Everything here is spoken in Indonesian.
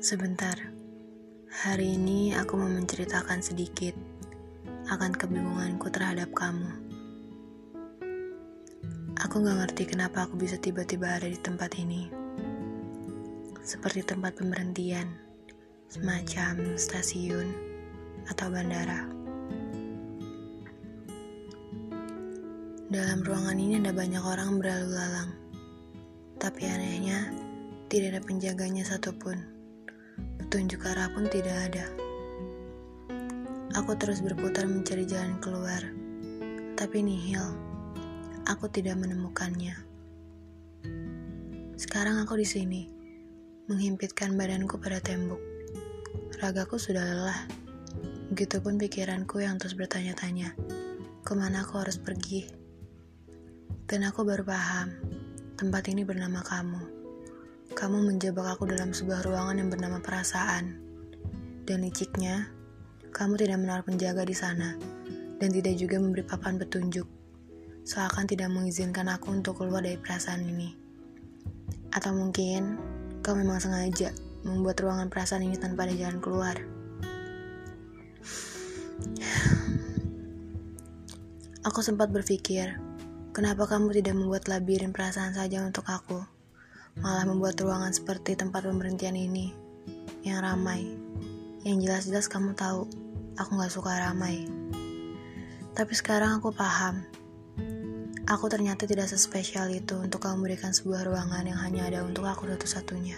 Sebentar, hari ini aku mau menceritakan sedikit akan kebingunganku terhadap kamu. Aku gak ngerti kenapa aku bisa tiba-tiba ada di tempat ini. Seperti tempat pemberhentian, semacam stasiun atau bandara. Dalam ruangan ini ada banyak orang berlalu lalang. Tapi anehnya, tidak ada penjaganya satupun. Petunjuk arah pun tidak ada. Aku terus berputar mencari jalan keluar, tapi nihil. Aku tidak menemukannya. Sekarang aku di sini, menghimpitkan badanku pada tembok. Ragaku sudah lelah. Begitupun pikiranku yang terus bertanya-tanya, ke mana aku harus pergi? Dan aku baru paham, tempat ini bernama kamu. Kamu menjebak aku dalam sebuah ruangan yang bernama perasaan. Dan liciknya, kamu tidak menaruh penjaga di sana, dan tidak juga memberi papan petunjuk, seakan tidak mengizinkan aku untuk keluar dari perasaan ini. Atau mungkin, kau memang sengaja membuat ruangan perasaan ini tanpa ada jalan keluar. Aku sempat berpikir, kenapa kamu tidak membuat labirin perasaan saja untuk aku? Malah membuat ruangan seperti tempat pemberhentian ini yang ramai. Yang jelas-jelas kamu tahu, aku gak suka ramai. Tapi sekarang aku paham, aku ternyata tidak sespesial itu untuk kamu memberikan sebuah ruangan yang hanya ada untuk aku satu-satunya.